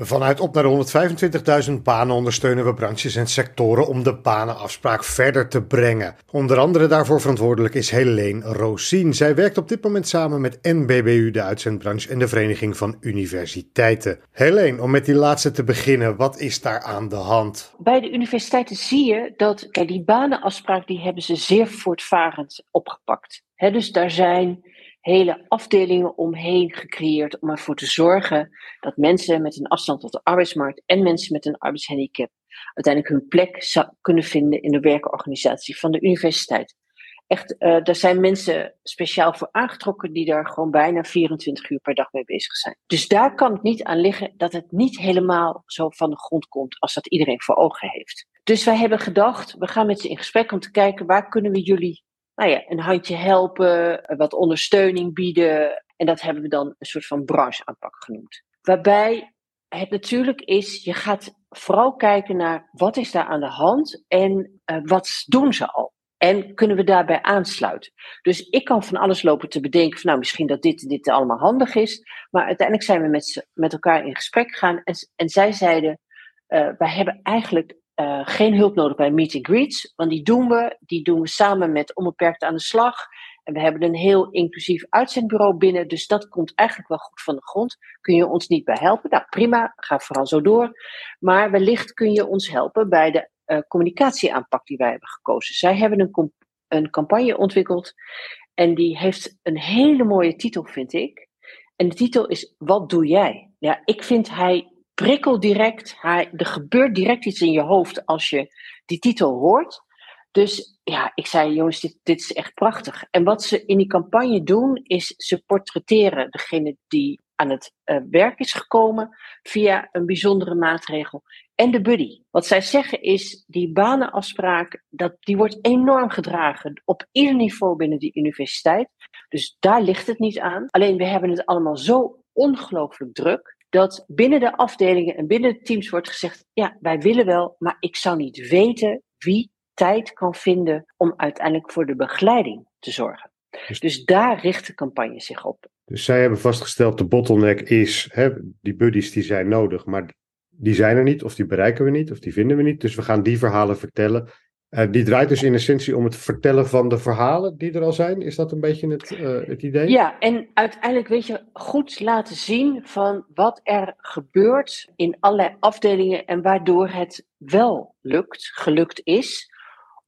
Vanuit op naar de 125.000 banen ondersteunen we branches en sectoren om de banenafspraak verder te brengen. Onder andere daarvoor verantwoordelijk is Helene Rosien. Zij werkt op dit moment samen met NBBU, de uitzendbranche en de Vereniging van Universiteiten. Helene, om met die laatste te beginnen, wat is daar aan de hand? Bij de universiteiten zie je dat, kijk, die banenafspraak die hebben ze zeer voortvarend opgepakt. He, dus daar zijn hele afdelingen omheen gecreëerd om ervoor te zorgen dat mensen met een afstand tot de arbeidsmarkt en mensen met een arbeidshandicap uiteindelijk hun plek kunnen vinden in de werkorganisatie van de universiteit. Echt, uh, daar zijn mensen speciaal voor aangetrokken die daar gewoon bijna 24 uur per dag mee bezig zijn. Dus daar kan het niet aan liggen dat het niet helemaal zo van de grond komt als dat iedereen voor ogen heeft. Dus wij hebben gedacht, we gaan met ze in gesprek om te kijken waar kunnen we jullie nou ja, een handje helpen, wat ondersteuning bieden. En dat hebben we dan een soort van brancheaanpak genoemd. Waarbij het natuurlijk is, je gaat vooral kijken naar wat is daar aan de hand en uh, wat doen ze al. En kunnen we daarbij aansluiten? Dus ik kan van alles lopen te bedenken van nou misschien dat dit dit allemaal handig is. Maar uiteindelijk zijn we met, met elkaar in gesprek gegaan en, en zij zeiden, uh, wij hebben eigenlijk uh, geen hulp nodig bij meet and greets, want die doen we. Die doen we samen met Onbeperkt aan de Slag. En we hebben een heel inclusief uitzendbureau binnen, dus dat komt eigenlijk wel goed van de grond. Kun je ons niet bij helpen? Nou, prima, ga vooral zo door. Maar wellicht kun je ons helpen bij de uh, communicatieaanpak die wij hebben gekozen. Zij hebben een, een campagne ontwikkeld en die heeft een hele mooie titel, vind ik. En de titel is Wat doe jij? Ja, ik vind hij prikkel direct. Hij, er gebeurt direct iets in je hoofd als je die titel hoort. Dus ja, ik zei, jongens, dit, dit is echt prachtig. En wat ze in die campagne doen, is ze portretteren degene die aan het uh, werk is gekomen via een bijzondere maatregel. En de buddy. Wat zij zeggen is, die banenafspraak, dat, die wordt enorm gedragen op ieder niveau binnen die universiteit. Dus daar ligt het niet aan. Alleen we hebben het allemaal zo ongelooflijk druk dat binnen de afdelingen en binnen de teams wordt gezegd: ja, wij willen wel, maar ik zou niet weten wie tijd kan vinden om uiteindelijk voor de begeleiding te zorgen. Dus, dus daar richt de campagne zich op. Dus zij hebben vastgesteld: de bottleneck is, hè, die buddies die zijn nodig, maar die zijn er niet, of die bereiken we niet, of die vinden we niet. Dus we gaan die verhalen vertellen. Uh, die draait dus in essentie om het vertellen van de verhalen die er al zijn. Is dat een beetje het, uh, het idee? Ja, en uiteindelijk weet je goed laten zien van wat er gebeurt in allerlei afdelingen en waardoor het wel lukt, gelukt is,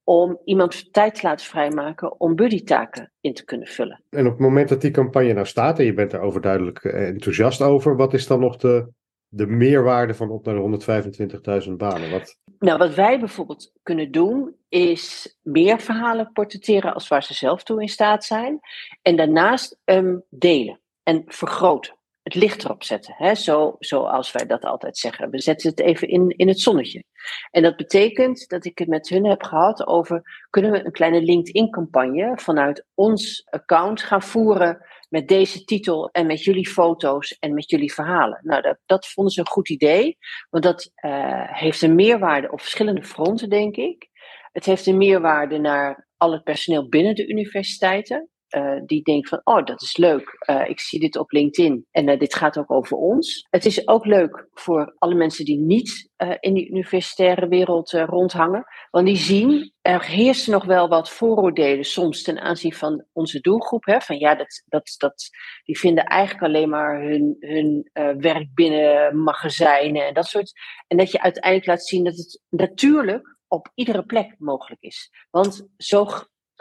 om iemand tijd te laten vrijmaken om buddytaken in te kunnen vullen. En op het moment dat die campagne nou staat en je bent er overduidelijk eh, enthousiast over, wat is dan nog de, de meerwaarde van op naar de 125.000 banen? Wat... Nou, wat wij bijvoorbeeld kunnen doen, is meer verhalen portretteren als waar ze zelf toe in staat zijn. En daarnaast um, delen en vergroten. Het licht erop zetten. Hè? Zo, zoals wij dat altijd zeggen. We zetten het even in, in het zonnetje. En dat betekent dat ik het met hun heb gehad over: kunnen we een kleine LinkedIn-campagne vanuit ons account gaan voeren met deze titel en met jullie foto's en met jullie verhalen. Nou, dat, dat vonden ze een goed idee, want dat uh, heeft een meerwaarde op verschillende fronten, denk ik. Het heeft een meerwaarde naar al het personeel binnen de universiteiten. Uh, die denkt van, oh, dat is leuk. Uh, ik zie dit op LinkedIn en uh, dit gaat ook over ons. Het is ook leuk voor alle mensen die niet in die universitaire wereld rondhangen. Want die zien, er heersen nog wel wat vooroordelen soms ten aanzien van onze doelgroep. Hè? Van ja, dat, dat, dat, die vinden eigenlijk alleen maar hun, hun werk binnen magazijnen en dat soort. En dat je uiteindelijk laat zien dat het natuurlijk op iedere plek mogelijk is. Want zo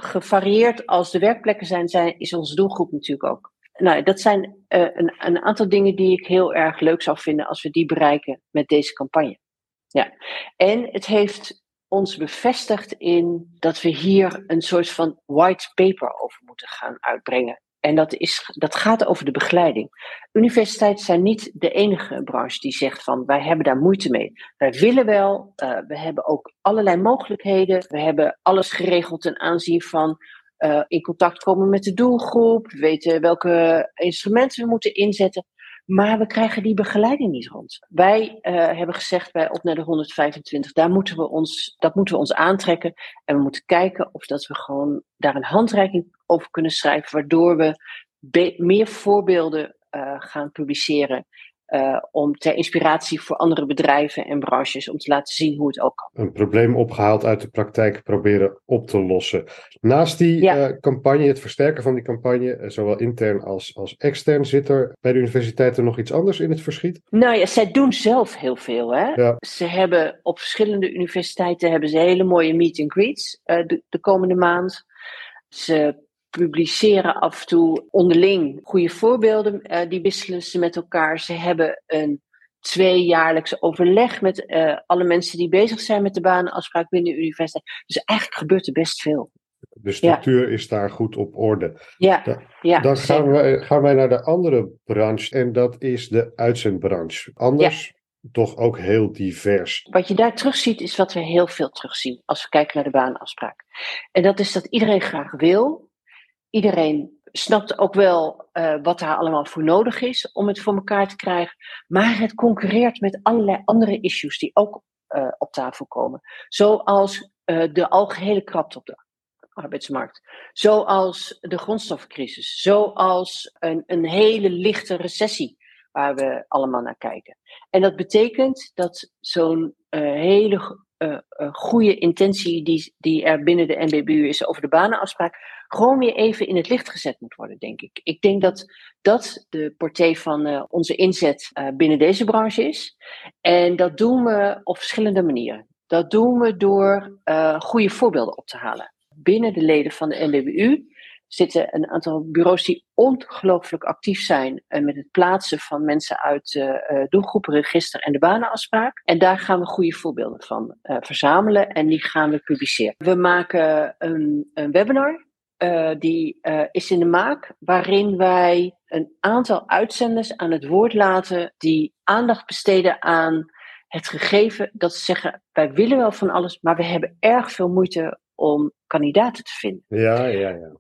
gevarieerd als de werkplekken zijn, zijn is onze doelgroep natuurlijk ook. Nou, dat zijn uh, een, een, aantal dingen die ik heel erg leuk zou vinden als we die bereiken met deze campagne. Ja. En het heeft ons bevestigd in dat we hier een soort van white paper over moeten gaan uitbrengen. En dat, is, dat gaat over de begeleiding. Universiteiten zijn niet de enige branche die zegt van wij hebben daar moeite mee. Wij willen wel, uh, we hebben ook allerlei mogelijkheden. We hebben alles geregeld ten aanzien van uh, in contact komen met de doelgroep. We weten welke instrumenten we moeten inzetten. Maar we krijgen die begeleiding niet rond. Wij uh, hebben gezegd bij op naar de 125, daar moeten we ons, dat moeten we ons aantrekken. En we moeten kijken of dat we gewoon daar een handreiking over kunnen schrijven, waardoor we meer voorbeelden uh, gaan publiceren. Uh, om ter inspiratie voor andere bedrijven en branches om te laten zien hoe het ook kan. Een probleem opgehaald uit de praktijk proberen op te lossen. Naast die ja. uh, campagne, het versterken van die campagne, uh, zowel intern als, als extern, zit er bij de universiteiten nog iets anders in het verschiet? Nou ja, zij doen zelf heel veel. Hè? Ja. Ze hebben op verschillende universiteiten hebben ze hele mooie meet and greets de, de komende maand. Ze publiceren af en toe onderling goede voorbeelden. Uh, die wisselen ze met elkaar. Ze hebben een tweejaarlijks overleg met uh, alle mensen die bezig zijn met de banenafspraak binnen de universiteit. Dus eigenlijk gebeurt er best veel. De structuur is daar goed op orde. Ja, da ja dan gaan wij, gaan wij naar de andere branche en dat is de uitzendbranche. Anders toch ook heel divers. Wat je daar terugziet is wat we heel veel terugzien als we kijken naar de banenafspraak. En dat is dat iedereen graag wil, iedereen snapt ook wel uh, wat daar allemaal voor nodig is om het voor elkaar te krijgen. Maar het concurreert met allerlei andere issues die ook uh, op tafel komen. Zoals uh, de algehele krapte op de arbeidsmarkt. Zoals de grondstoffencrisis. Zoals een, een hele lichte recessie waar we allemaal naar kijken. En dat betekent dat zo'n hele uh, uh, goede intentie die, die er binnen de NBBU is over de banenafspraak, gewoon weer even in het licht gezet moet worden, denk ik. Ik denk dat dat de portée van uh, onze inzet binnen deze branche is. En dat doen we op verschillende manieren. Dat doen we door goede voorbeelden op te halen. Binnen de leden van de NBBU zitten een aantal bureaus die ongelooflijk actief zijn uh, met het plaatsen van mensen uit uh, doelgroepenregister en de banenafspraak. En daar gaan we goede voorbeelden van verzamelen en die gaan we publiceren. We maken een, een webinar. die is in de maak, waarin wij een aantal uitzenders aan het woord laten die aandacht besteden aan het gegeven dat ze zeggen: wij willen wel van alles, maar we hebben erg veel moeite om kandidaten te vinden. Ja, ja, ja.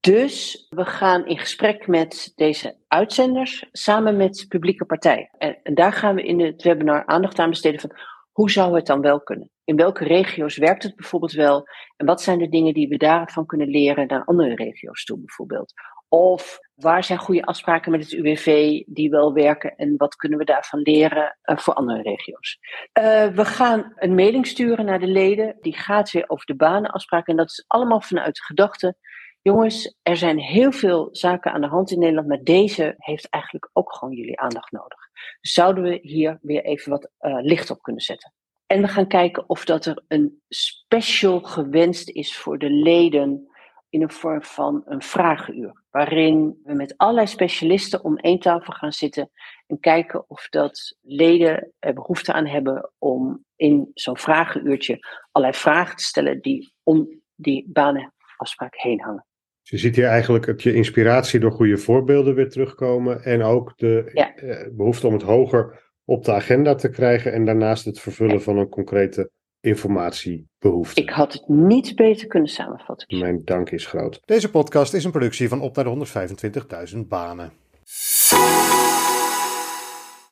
Dus we gaan in gesprek met deze uitzenders samen met publieke partijen. En, daar gaan we in het webinar aandacht aan besteden van hoe zou het dan wel kunnen? In welke regio's werkt het bijvoorbeeld wel? En wat zijn de dingen die we daarvan kunnen leren naar andere regio's toe bijvoorbeeld? Of waar zijn goede afspraken met het UWV die wel werken en wat kunnen we daarvan leren uh, voor andere regio's? Uh, we gaan een mailing sturen naar de leden, die gaat weer over de banenafspraken. En dat is allemaal vanuit de gedachte Jongens, er zijn heel veel zaken aan de hand in Nederland, maar deze heeft eigenlijk ook gewoon jullie aandacht nodig. Dus zouden we hier weer even wat uh, licht op kunnen zetten? En we gaan kijken of dat er een special gewenst is voor de leden in een vorm van een vragenuur. Waarin we met allerlei specialisten om één tafel gaan zitten en kijken of dat leden er behoefte aan hebben om in zo'n vragenuurtje allerlei vragen te stellen die om die banenafspraak heen hangen. Je ziet hier eigenlijk het je inspiratie door goede voorbeelden weer terugkomen. En ook de eh, behoefte om het hoger op de agenda te krijgen. En daarnaast het vervullen van een concrete informatiebehoefte. Ik had het niet beter kunnen samenvatten. Mijn dank is groot. Deze podcast is een productie van Op naar de 125.000 banen.